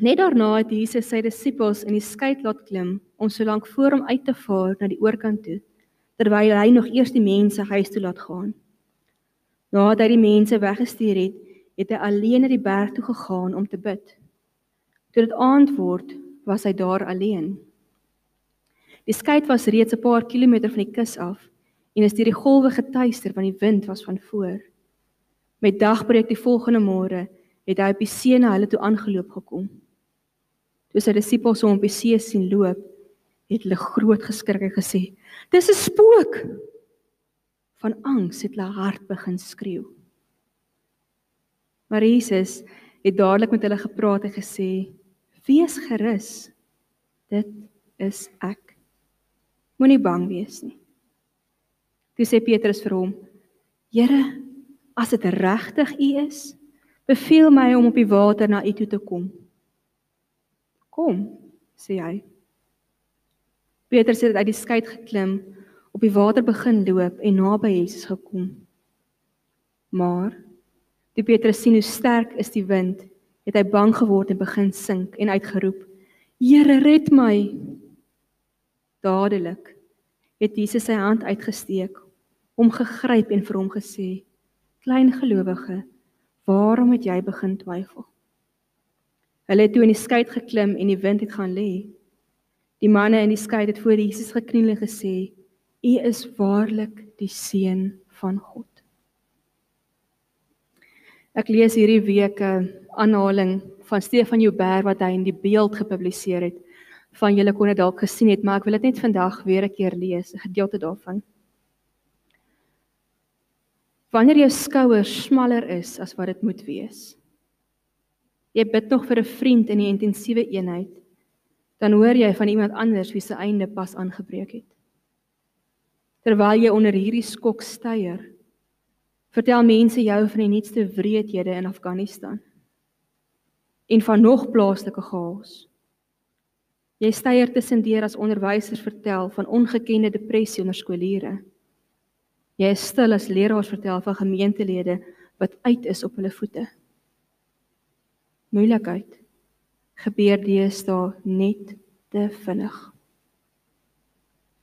Net daarna het Jesus sy disippels in die skei laat klim om solank voor hom uit te vaar na die oorkant toe, terwyl hy nog eers die mense huis toe laat gaan. Nadat hy die mense weggestuur het, het hy alleen na die berg toe gegaan om te bid. Toe dit aand word, was hy daar alleen. Die skei was reeds 'n paar kilometer van die kus af en is deur die golwe getuister want die wind was van voor. Met dagbreek die volgende môre het hy op die see na hulle toe aangeloop gekom. Toe sy disippels hom op die see sien loop, het hulle groot geskrik en gesê: "Dis 'n spook!" Van angs het hulle hart begin skreeu. Maar Jesus het dadelik met hulle gepraat en gesê: "Wees gerus. Dit is ek. Moenie bang wees nie." Toe sê Petrus vir hom: "Here, as dit regtig U is, beveel my om op die water na U toe te kom." "Kom," sê hy. Petrus het uit die skei geklim, op die water begin loop en naby Jesus gekom. Maar Toe Petrus sien hoe sterk is die wind, het hy bang geword en begin sink en uitgeroep: "Here, red my!" Dadelik het Jesus sy hand uitgesteek, hom gegryp en vir hom gesê: "Klein gelowige, waarom het jy begin twyfel?" Hulle het toe in die skei geklim en die wind het gaan lê. Die manne in die skei het voor Jesus gekniel en gesê: "U is waarlik die seun van God." Ek lees hierdie week 'n aanhaling van Stefan Joubert wat hy in die beeld gepubliseer het. Van julle kon dit dalk gesien het, maar ek wil dit net vandag weer 'n keer lees, 'n gedeelte daarvan. Wanneer jou skouers smaller is as wat dit moet wees. Jy bid nog vir 'n vriend in die intensiewe eenheid, dan hoor jy van iemand anders wie se einde pas aangebreek het. Terwyl jy onder hierdie skok styer, Vertel mense jou van die nuutste wreedhede in Afghanistan en van nog plaaslike chaos. Jy styer tussendeur as onderwysers vertel van ongekende depressie onder skooliere. Jy is stil as leraars vertel van gemeentelede wat uit is op hulle voete. Moeilikheid gebeur deesdae net te vinnig.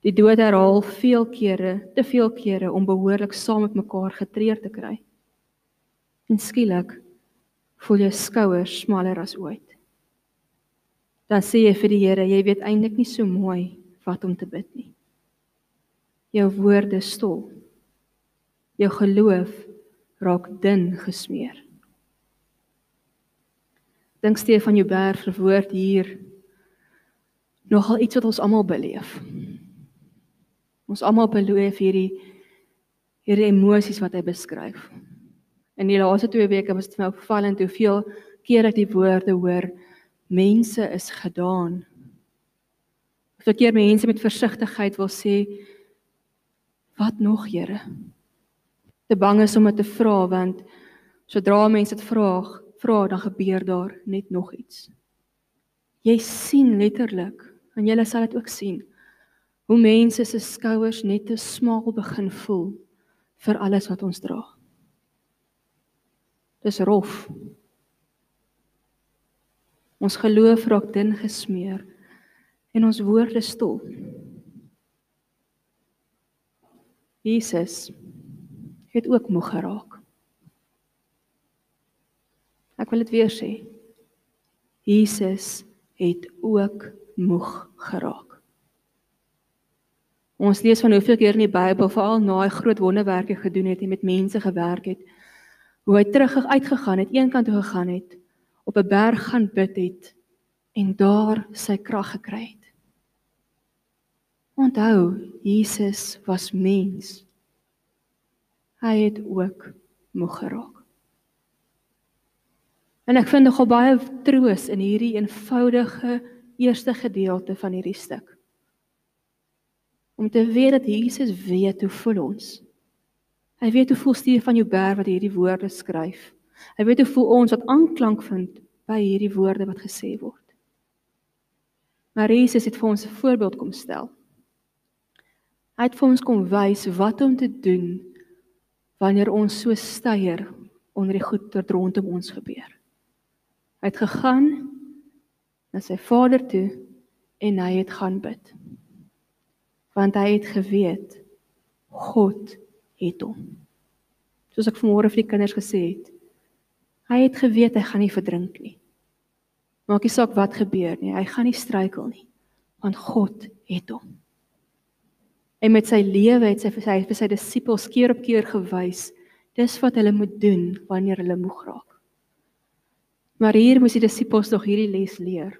Die dood herhaal veel kere, te veel kere om behoorlik saam met mekaar getreur te kry. En skielik voel jou skouers smaller as ooit. Dan sê jy vir die Here, jy weet eintlik nie so mooi wat om te bid nie. Jou woorde stol. Jou geloof raak dun gesmeer. Dink Stefan Joubert verwoord hier nogal iets wat ons almal beleef. Ons almal beleef hierdie hierdie emosies wat hy beskryf. In die laaste 2 weke was dit vir my opvallend hoeveel keer ek die woorde hoor mense is gedaan. Hoeveel keer mense met versigtigheid wil sê wat nog Here? Te bang is om dit te vra want sodra mense dit vra, vra dan gebeur daar net nog iets. Jy sien letterlik en jy sal dit ook sien hoe mense se skouers net te smal begin voel vir alles wat ons dra. Dis rof. Ons geloof raak dun gesmeer en ons woorde stol. Jesus het ook moeg geraak. Ek wil dit weer sê. Jesus het ook moeg geraak. Ons lees van hoeveel keer in die Bybel veral na hy groot wonderwerke gedoen het en met mense gewerk het, hoe hy terug uitgegaan het, eenkant toe gegaan het, op 'n berg gaan bid het en daar sy krag gekry het. Onthou, Jesus was mens. Hy het ook moeg geraak. En ek vind nogal baie troos in hierdie eenvoudige eerste gedeelte van hierdie stuk om te weet dat Jesus weet hoe voel ons. Hy weet hoe voel Stefan Joubert wat hierdie woorde skryf. Hy weet hoe voel ons wat aanklank vind by hierdie woorde wat gesê word. Maar Jesus het vir ons 'n voorbeeld kom stel. Hy het vir ons kom wys wat om te doen wanneer ons so styer onder die goed wat rondom ons gebeur. Hy het gegaan na sy vader toe en hy het gaan bid. Want hy het geweet God het hom. Soos ek vanmôre vir die kinders gesê het, hy het geweet hy gaan nie verdrink nie. Maak nie saak wat gebeur nie, hy gaan nie struikel nie, want God het hom. En met sy lewe het sy vir sy vir sy disippels keer op keer gewys dis wat hulle moet doen wanneer hulle moeg raak. Maar hier moes die disippels nog hierdie les leer.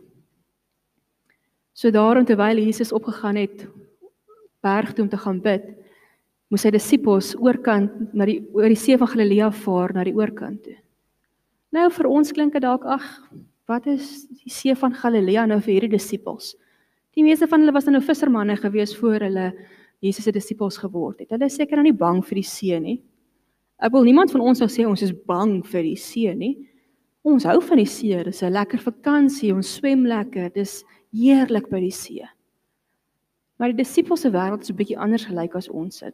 So daarom terwyl Jesus opgegaan het berg toe om te gaan bid, moes sy disippels oorkant na die oor die see van Galilea vaar na die oorkant toe. Nou vir ons klink dit dalk ag, wat is die see van Galilea nou vir hierdie disippels? Die meeste van hulle was nou vissermanne gewees voor hulle Jesus se disippels geword het. Hulle is seker nou nie bang vir die see nie. Ek wil niemand van ons sou sê ons is bang vir die see nie. Ons hou van die see, dis 'n lekker vakansie, ons swem lekker, dis heerlik by die see. Maar die disippels se wêreld is 'n bietjie anders gelyk as ons se.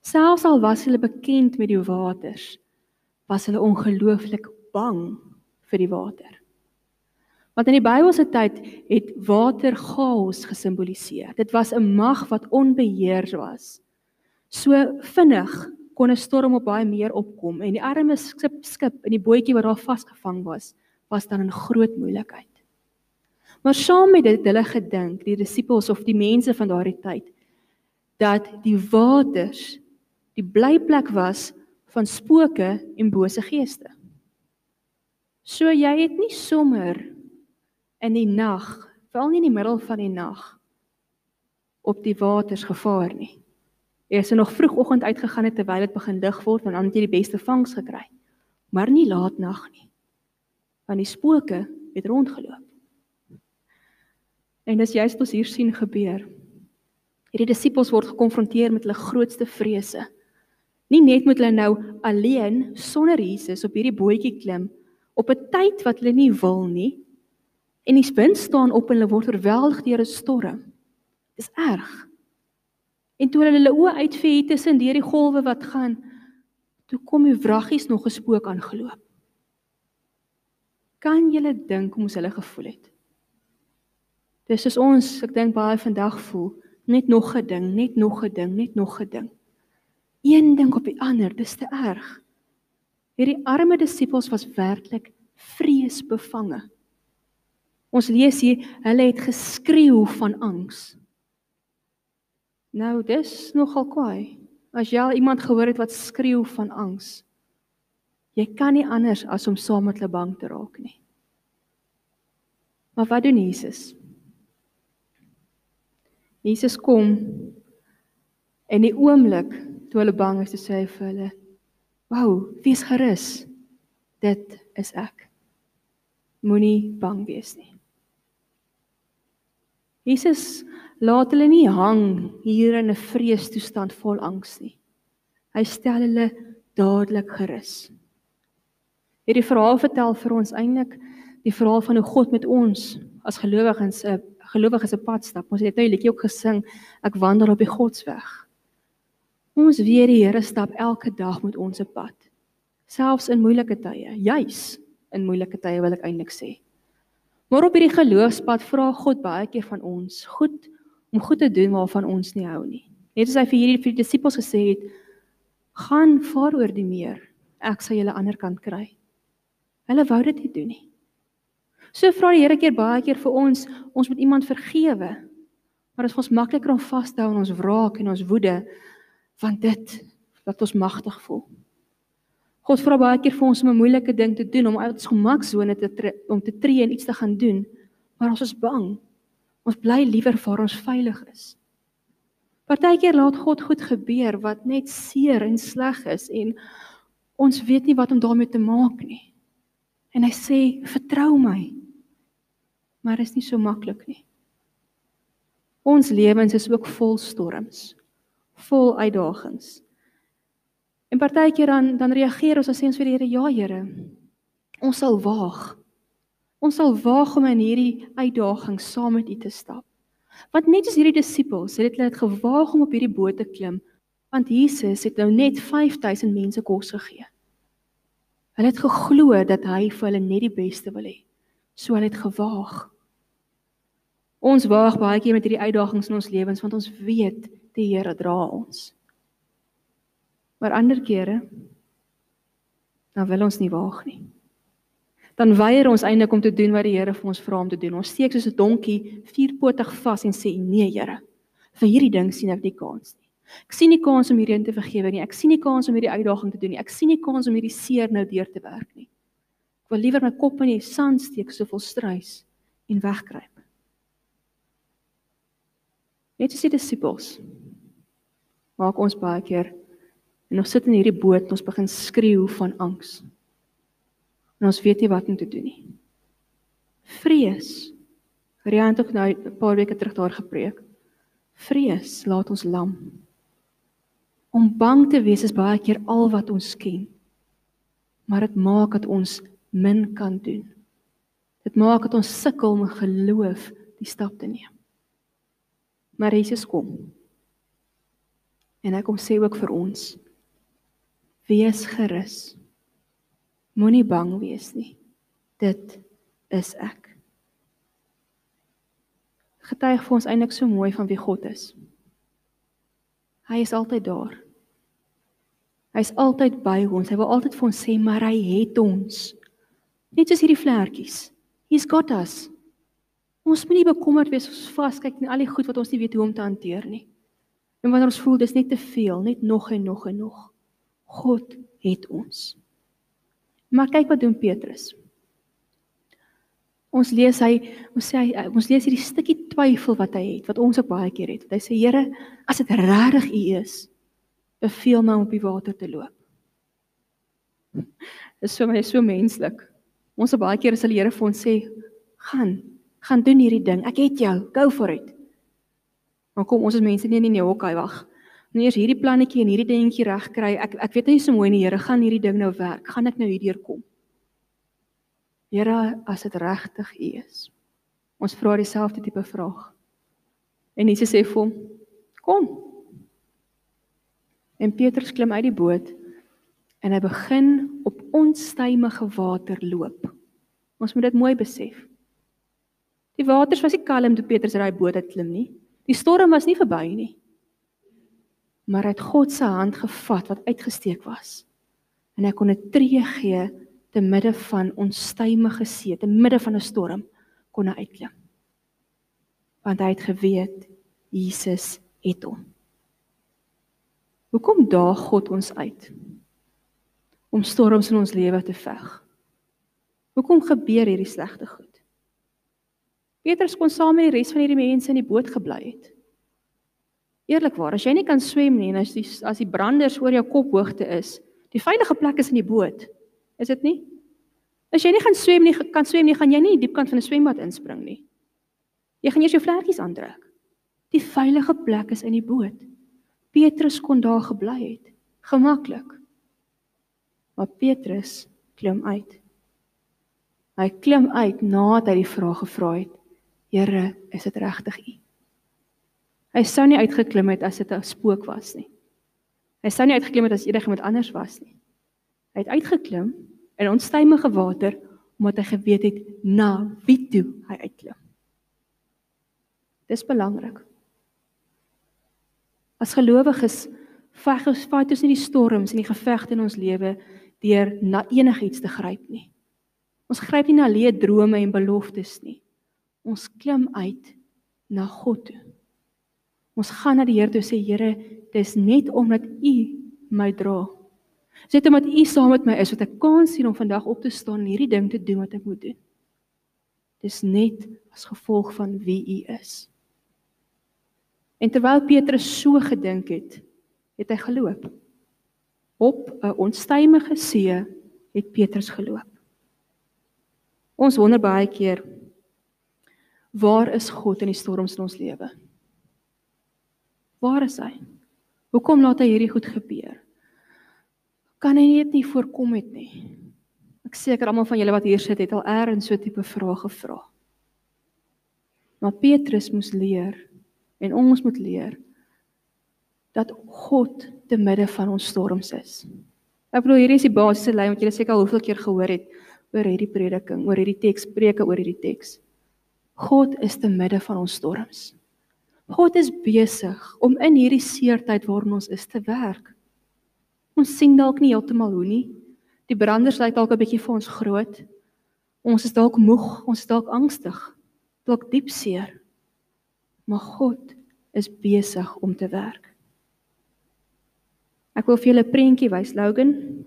Selfs al was hulle bekend met die waters, was hulle ongelooflik bang vir die water. Want in die Bybelse tyd het water chaos gesimboliseer. Dit was 'n mag wat onbeheers was. So vinnig kon 'n storm op baie meer opkom en die arme skip skip in die bootjie wat daar vasgevang was, was dan in groot moeilikheid. Maar saam met dit hulle gedink, die disippels of die mense van daardie tyd, dat die waters die blyplek was van spooke en bose geeste. So jy het nie sommer in die nag, veral nie in die middel van die nag op die waters gevaar nie. Jy is nog vroegoggend uitgegaan het terwyl dit begin lig word en dan het jy die beste vangs gekry. Maar nie laat nag nie. Want die spooke het rondgeloop. En dis juist wat hier sien gebeur. Hierdie disippels word gekonfronteer met hulle grootste vrese. Nie net moet hulle nou alleen sonder Jesus op hierdie bootjie klim op 'n tyd wat hulle nie wil nie en die wind staan op en hulle word oorweldig deur 'n storm. Dis erg. En toe hulle hulle oë uitvee tussen deur die golwe wat gaan, toe kom die wraggies nog gespook aangeloop. Kan julle dink hoe ons hulle gevoel het? Dis soos ons, ek dink baie vandag voel, net nog 'n ding, net nog 'n ding, net nog 'n ding. Een ding op die ander, dis te erg. Hierdie arme disippels was werklik vreesbevange. Ons lees hier, hulle het geskreeu van angs. Nou dis nogal kwaai. As jy al iemand gehoor het wat skreeu van angs. Jy kan nie anders as om saam met hulle bang te raak nie. Maar wat doen Jesus? Jesus kom en die oomblik toe hulle bang is, sê hy vir hulle: "Wou, wees gerus. Dit is ek. Moenie bang wees nie." Jesus laat hulle nie hang hier in 'n vreestoestand vol angs nie. Hy stel hulle dadelik gerus. Hierdie verhaal vertel vir ons eintlik die verhaal van hoe God met ons as gelowiges 'n gelowiges 'n pad stap. Ons het nou 'n liedjie ook gesing, ek wandel op die Godsweg. Ons weet die Here stap elke dag met ons 'n pad. Selfs in moeilike tye, juis in moeilike tye wil ek eintlik sê. Maar op hierdie geloofspad vra God baie keer van ons, goed om goed te doen waarvan ons nie hou nie. Net soos hy vir hierdie vir die disippels gesê het, gaan vaar oor die meer. Ek sal julle ander kant kry. Hulle wou dit nie doen nie. So vra die Here keer baie keer vir ons, ons moet iemand vergewe. Maar dit is ons makliker om vas te hou in ons wraak en ons woede want dit laat ons magtig voel. God vra baie keer vir ons om 'n moeilike ding te doen, om uit ons gemaksone te om te tree en iets te gaan doen, maar ons is bang. Ons bly liewer waar ons veilig is. Partykeer laat God goed gebeur wat net seer en sleg is en ons weet nie wat om daarmee te maak nie. En hy sê, "Vertrou my." Maar is nie so maklik nie. Ons lewens is ook vol storms, vol uitdagings. En partykeer dan dan reageer ons as sê ons vir die Here, "Ja, Here, ons sal waag." Ons sal waag om in hierdie uitdaging saam met U te stap. Want net soos hierdie disippels, het hulle dit gewaag om op hierdie boot te klim, want Jesus het nou net 5000 mense kos gegee. Hulle het geglo dat hy vir hulle net die beste wil hê. So hulle het gewaag Ons waag baie keer met hierdie uitdagings in ons lewens want ons weet die Here dra ons. Maar ander kere dan wil ons nie waag nie. Dan weier ons eintlik om te doen wat die Here vir ons vra om te doen. Ons steek soos 'n donkie vierpotig vas en sê nee Here, vir hierdie ding sien ek nie kans nie. Ek sien nie kans om hierdie in te vergewe nie. Ek sien nie kans om hierdie uitdaging te doen nie. Ek sien nie kans om hierdie seer nou deur te werk nie. Ek wil liewer my kop in die sand steek so vol struis en wegkruip. Net soos die disippels maak ons baie keer en ons sit in hierdie boot en ons begin skreeu van angs. En ons weet nie wat om te doen nie. Vrees. Rian het ook nou 'n paar weke terug daar gepreek. Vrees laat ons lam. Om bang te wees is baie keer al wat ons ken. Maar dit maak dat ons min kan doen. Dit maak dat ons sukkel om geloof die stap te neem. Maar Jesus kom. En hy kom sê ook vir ons: Wees gerus. Moenie bang wees nie. Dit is ek. Getuig vir ons eintlik so mooi van wie God is. Hy is altyd daar. Hy's altyd by ons. Hy wil altyd vir ons sê, maar hy het ons. Net soos hierdie vlekkies. He's got us. Ons moet nie bekommerd wees as ons vaskyk in al die goed wat ons nie weet hoe om te hanteer nie. En wanneer ons voel dis net te veel, net nog en nog en nog. God het ons. Maar kyk wat doen Petrus. Ons lees hy ons sê hy ons lees hierdie stukkie twyfel wat hy het, wat ons ook baie keer het. Hy sê Here, as dit regtig U is, beveel my om op die water te loop. Dit is vir my so menslik. Ons het baie keer as die Here vir ons sê, gaan gaan doen hierdie ding. Ek het jou. Go for it. Maar kom ons as mense nie nee nee, okay, wag. Nou eers hierdie plannetjie en hierdie dingetjie reg kry. Ek ek weet nie so mooi nie, Here, gaan hierdie ding nou werk? Gaan ek nou hierdeur kom? Here, as dit regtig U is. Ons vra dieselfde tipe vraag. En Jesus sê vir hom: "Kom." En Petrus klim uit die boot en hy begin op onstuimige water loop. Ons moet dit mooi besef. Die waters was nie kalm toe Petrus uit die boot uit klim nie. Die storm was nie verby nie. Maar het God se hand gevat wat uitgesteek was. En hy kon 'n tree gee te midde van onstuimige see, te midde van 'n storm kon hy uitklim. Want hy het geweet Jesus het hom. Hoekom daag God ons uit om storms in ons lewe te veg? Hoekom gebeur hierdie slegte goed? Petrus kon saam met die res van hierdie mense in die boot gebly het. Eerlikwaar, as jy nie kan swem nie en as die as die branders oor jou kop hoogte is, die veilige plek is in die boot. Is dit nie? As jy nie gaan swem nie, kan swem nie, gaan jy nie die diepkant van 'n swembad inspring nie. Jy gaan eers jou vlekkies aantrek. Die veilige plek is in die boot. Petrus kon daar gebly het, gemaklik. Maar Petrus klim uit. Hy klim uit nadat hy die vraag gevra het: Here, is dit regtig U? Hy sou nie uitgeklim het as dit 'n spook was nie. Hy sou nie uitgeklim het as enigiemand anders was nie. Hy het uitgeklim in onstuimige water omdat hy geweet het na wie toe hy uitklim. Dis belangrik. As gelowiges veg ons fight ons nie die storms en die gevegte in ons lewe deur na enigiets te gryp nie. Ons gryp nie na leë drome en beloftes nie ons klim uit na God toe. Ons gaan na die Here toe sê Here, dis net omdat U my dra. Dis net omdat U saam met my is wat ek kans sien om vandag op te staan en hierdie ding te doen wat ek moet doen. Dis net as gevolg van wie U is. En terwyl Petrus so gedink het, het hy geloop. Op 'n onstuimige see het Petrus geloop. Ons wonder baie keer Waar is God in die storms in ons lewe? Waar is hy? Hoekom laat hy hierdie goed gebeur? Kan hy net nie voorkom het nie? Ek seker almal van julle wat hier sit het al eers so 'n tipe vrae gevra. Maar Petrus moes leer en ons moet leer dat God te midde van ons storms is. Ek bedoel hierdie is die basiese lyn wat julle seker al hoeveel keer gehoor het oor hierdie prediking, oor hierdie teks, preke oor hierdie teks. God is te midde van ons storms. God is besig om in hierdie seertyd waarin ons is te werk. Ons sien dalk nie heeltemal hoe nie. Die branders lyk dalk 'n bietjie vir ons groot. Ons is dalk moeg, ons is dalk angstig, dalk diep seer. Maar God is besig om te werk. Ek wil vir julle 'n prentjie wys, Logan,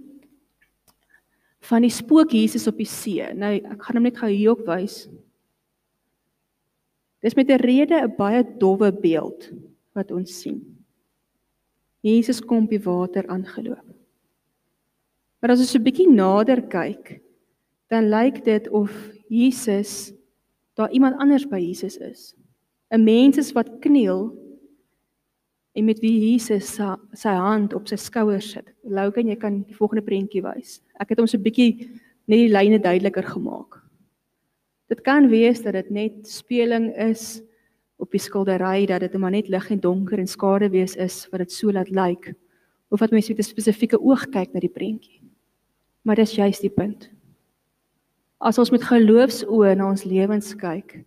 van die spook Jesus op die see. Nou, ek gaan hom net gou hier op wys. Dis met 'n rede 'n baie dowwe beeld wat ons sien. Jesus kom die water aangeloop. Maar as ons 'n bietjie nader kyk, dan lyk dit of Jesus daar iemand anders by Jesus is. 'n Mens is wat kniel en met wie Jesus sy, sy hand op sy skouer sit. Louken, jy kan die volgende prentjie wys. Ek het hom so 'n bietjie net die lyne duideliker gemaak. Dit kan wees dat dit net speling is op die skildery dat dit maar net lig en donker en skade wees is wat dit so laat lyk of wat mense met 'n spesifieke oog kyk na die prentjie. Maar dis juist die punt. As ons met geloofsoë na ons lewens kyk,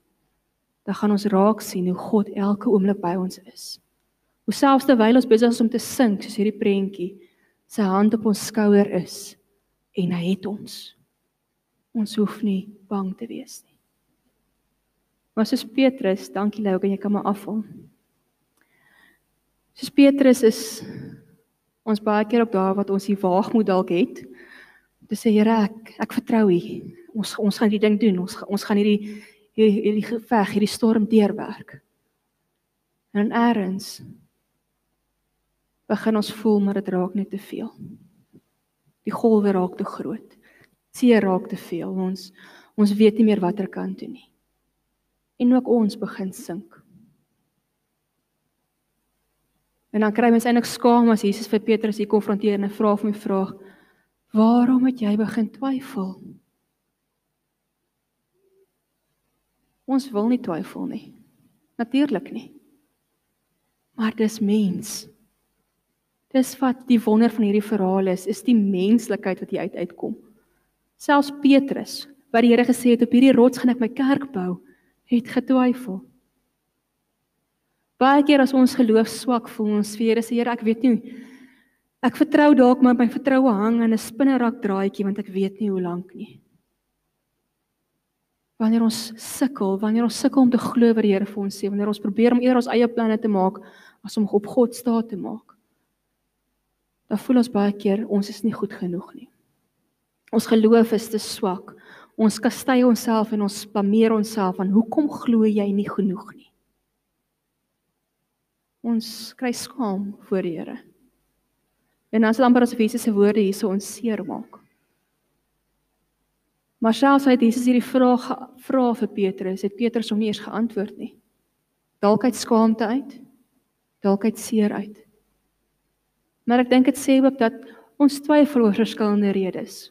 dan gaan ons raak sien hoe God elke oomblik by ons is. Hoe selfs terwyl ons besig is om te sink, soos hierdie prentjie, sy hand op ons skouer is en hy het ons. Ons hoef nie bang te wees nie. Maar soos Petrus, dankie Lou, kan jy kan maar afval. Soos Petrus is ons baie keer op daar wat ons hier waagmoed dalk het. Dis sê Here, ek ek vertrou U. Ons ons gaan die ding doen. Ons ons gaan hierdie hierdie hierdie geveg, hierdie storm deurwerk. En eers begin ons voel maar dit raak net te veel. Die golwe raak te groot. See raak te veel. Ons ons weet nie meer watter kant toe nie en ook ons begin sink. En dan kry mens eintlik skaam as Jesus vir Petrus hier konfronteer en vra hom 'n vraag: "Waarom het jy begin twyfel?" Ons wil nie twyfel nie. Natuurlik nie. Maar dis mens. Dis wat die wonder van hierdie verhaal is, is die menslikheid wat hier uit uitkom. Selfs Petrus, wat die Here gesê het op hierdie rots gaan ek my kerk bou, het getwyfel. Baie keer as ons geloof swak voel, ons sê Here, sê Here, ek weet nie. Ek vertrou dalk maar my vertroue hang aan 'n spinnerak draadjie want ek weet nie hoe lank nie. Wanneer ons sukkel, wanneer ons sukkel om te glo wat die Here vir ons sê, wanneer ons probeer om eerder ons eie planne te maak as om op God staat te maak, dan voel ons baie keer ons is nie goed genoeg nie. Ons geloof is te swak. Ons kastei onsself en ons blameer onsself van hoekom glo jy nie genoeg nie. Ons kry skaam voor die Here. En dan sal amper as Jesus se woorde hierso ons seer maak. Maar selfs hy het Jesus hierdie vraag vra vir Petrus, het Petrus hom nie eens geantwoord nie. Dalk uit skaamte uit, dalk uit seer uit. Maar ek dink dit sê ook dat ons twyfel oor verskillende redes.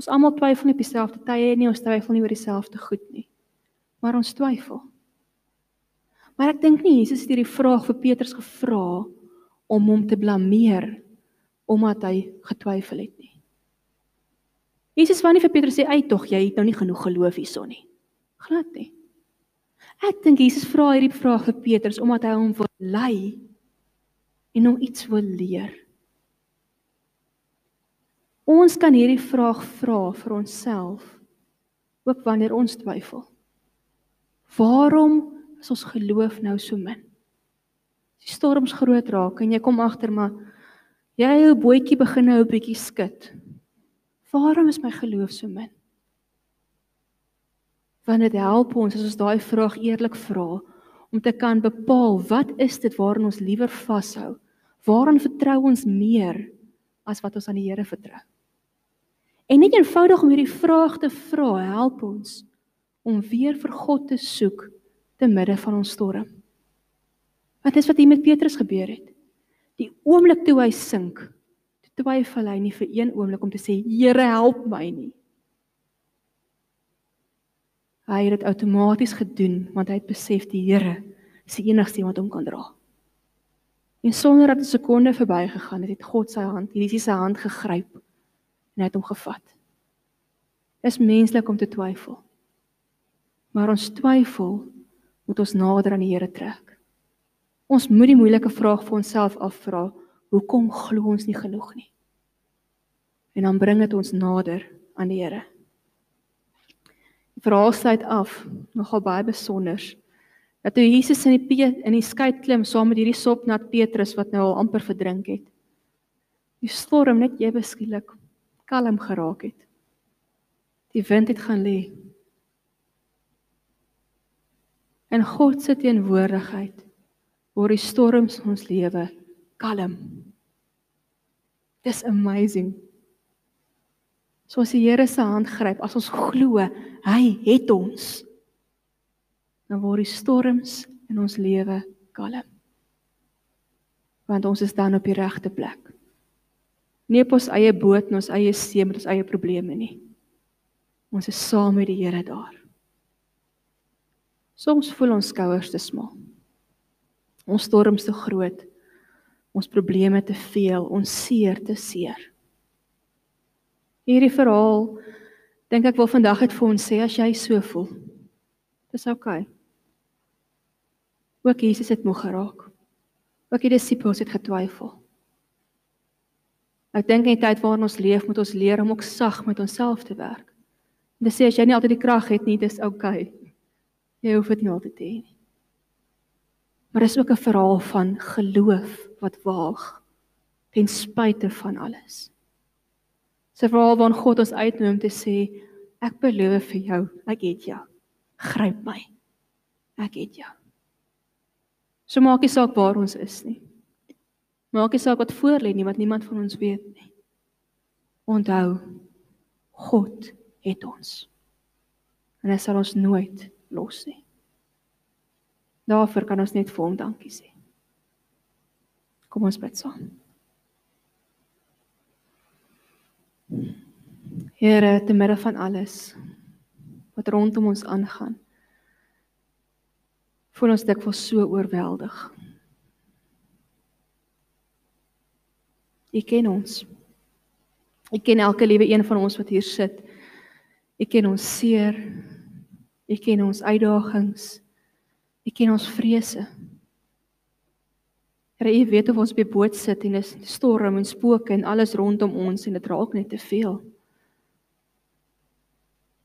Ons almal twyfel nie op dieselfde tye nie, ons twyfel nie oor dieselfde goed nie. Maar ons twyfel. Maar ek dink nie Jesus het hierdie vraag vir Petrus gevra om hom te blameer omdat hy getwyfel het nie. Jesus wou nie vir Petrus sê, "Ey tog, jy het nou nie genoeg geloof hierson nie." Glad nie. Ek dink Jesus vra hierdie vraag vir Petrus omdat hy hom wil lei en hom iets wil leer. Ons kan hierdie vraag vra vir onsself ook wanneer ons twyfel. Waarom is ons geloof nou so min? Die storms groot raak en jy kom agter maar jy jou bootjie begin nou 'n bietjie skud. Waarom is my geloof so min? Want dit help ons as ons daai vraag eerlik vra om te kan bepaal wat is dit waaraan ons liewer vashou? Waaraan vertrou ons meer as wat ons aan die Here vertrou? En net eenvoudig om hierdie vraag te vra, help ons om weer vir God te soek te midde van ons storm. Wat is wat hier met Petrus gebeur het? Die oomblik toe hy sink, toe twyfel hy nie vir een oomblik om te sê Here help my nie. Hy het dit outomaties gedoen want hy het besef die Here is die enigste wat hom kan dra. En sonder dat 'n sekonde verbygegaan het, het God sy hand, hierdie sy hand gegryp en hy het hom gevat. Dis menslik om te twyfel. Maar ons twyfel moet ons nader aan die Here trek. Ons moet die moeilike vraag vir onsself afvra: Hoekom glo ons nie genoeg nie? En dan bring dit ons nader aan die Here. Verhaal sluit af, nogal baie besonder. Dat toe Jesus in die in die skei klim saam met hierdie sopnat Petrus wat nou al amper verdrink het. Die storm net ewe skielik kalm geraak het. Die wind het gaan lê. En God se teenwoordigheid word die storms in ons lewe kalm. Dis amazing. So as die Here se hand gryp, as ons glo, hy het ons. Dan word die storms in ons lewe kalm. Want ons is dan op die regte plek. Nie op ons eie boot en ons eie see met ons eie probleme nie. Ons is saam met die Here daar. Soms voel ons skouers te smal. Ons storms te groot. Ons probleme te veel, ons seer te seer. Hierdie verhaal dink ek wil vandag net vir ons sê as jy so voel. Dis oukei. Okay. Ook Jesus het moeg geraak. Ook die disippels het getwyfel. Ek dink in die tyd waarin ons leef, moet ons leer om ook sag met onsself te werk. En dis sê as jy nie altyd die krag het nie, dis oukei. Okay. Jy hoef dit nie altyd te hê nie. Maar dis ook 'n verhaal van geloof wat waag ten spyte van alles. 'n Verhaal waarin God ons uitnooi om te sê ek beloof vir jou, ek het jou. Gryp my. Ek het jou. So maak nie saak waar ons is nie. Maak nie saak wat voor lê nie, wat niemand van ons weet nie. Onthou God het ons. En hy sal ons nooit los nie. Daarvoor kan ons net vir hom dankie sê. Kom ons bid saam. Here, te midde van alles wat rondom ons aangaan, voel ons dikwels so oorweldig. U ken ons. U ken elke liewe een van ons wat hier sit. U ken ons seer. U ken ons uitdagings. U ken ons vrese. Here, U weet of ons op die boot sit en is storm en spooke en alles rondom ons en dit raak net te veel.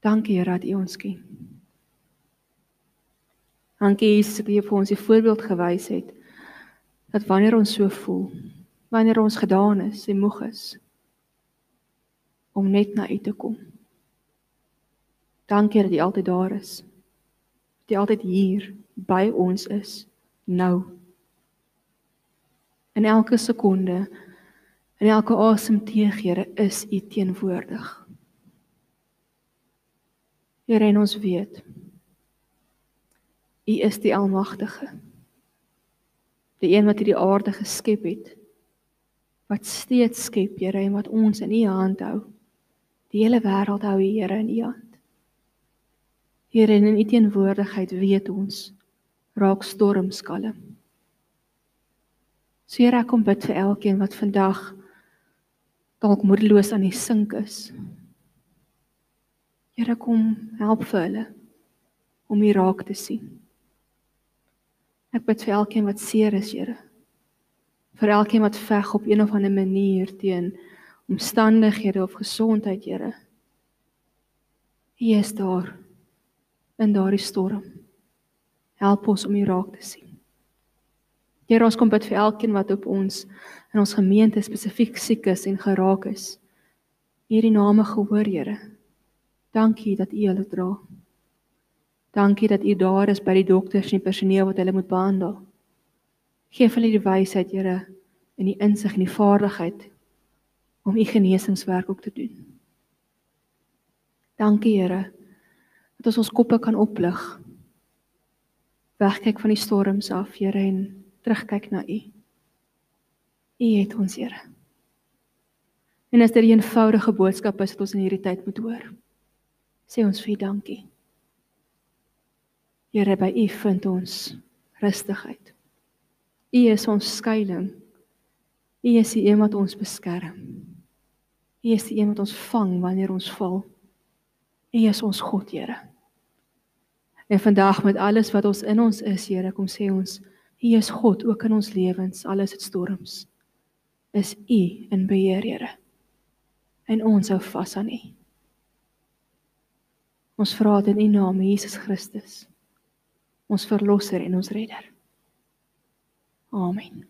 Dankie Here dat U ons ken. Dankie Jesus dat U vir ons die voorbeeld gewys het dat wanneer ons so voel, wanneer ons gedaan is en moeg is om net na U te kom. Dankie dat U altyd daar is. Dat U altyd hier by ons is nou. In elke sekonde in elke asemteug, Here, is U teenwoordig. Here, en ons weet U is die almagtige. Die een wat hierdie aarde geskep het. Wat steeds skep, Here, en wat ons in U hand hou. Die hele wêreld hou U, Here, in U hand. Here in U teenwoordigheid weet ons raak storms kalm. So Here ek kom bid vir elkeen wat vandag dalk moedeloos aan die sink is. Here kom help vir hulle om U raak te sien. Ek bid vir elkeen wat seer is, Here. Vir elkeen wat veg op een of ander manier teen omstandighede of gesondheid, Here. U is daar in daardie storm. Help ons om U raak te sien. Here, ons kom bid vir elkeen wat op ons in ons gemeente spesifiek siek is en geraak is. Hierdie name gehoor, Here. Dankie dat U hulle dra. Dankie dat U daar is by die dokters en die personeel wat hulle moet behandel. Geef hulle die wysheid, Here, en die insig en die vaardigheid om U genesingswerk ook te doen. Dankie, Here dat ons ons koppe kan oplig. Wegkyk van die storms af, Here, en terugkyk na U. U het ons, Here. En as dit 'n eenvoudige boodskap is wat ons in hierdie tyd moet hoor, sê ons vir U dankie. Here, by U vind ons rustigheid. U is ons skuilings. U is die een wat ons beskerm. U is die een wat ons vang wanneer ons val. U is ons God, Here. En vandag met alles wat ons in ons is, Here, kom sê ons, U is God ook in ons lewens, alles het storms. Is U in beheer, Here. En ons hou vas aan U. Ons vra dit in U naam, Jesus Christus. Ons verlosser en ons redder. Amen.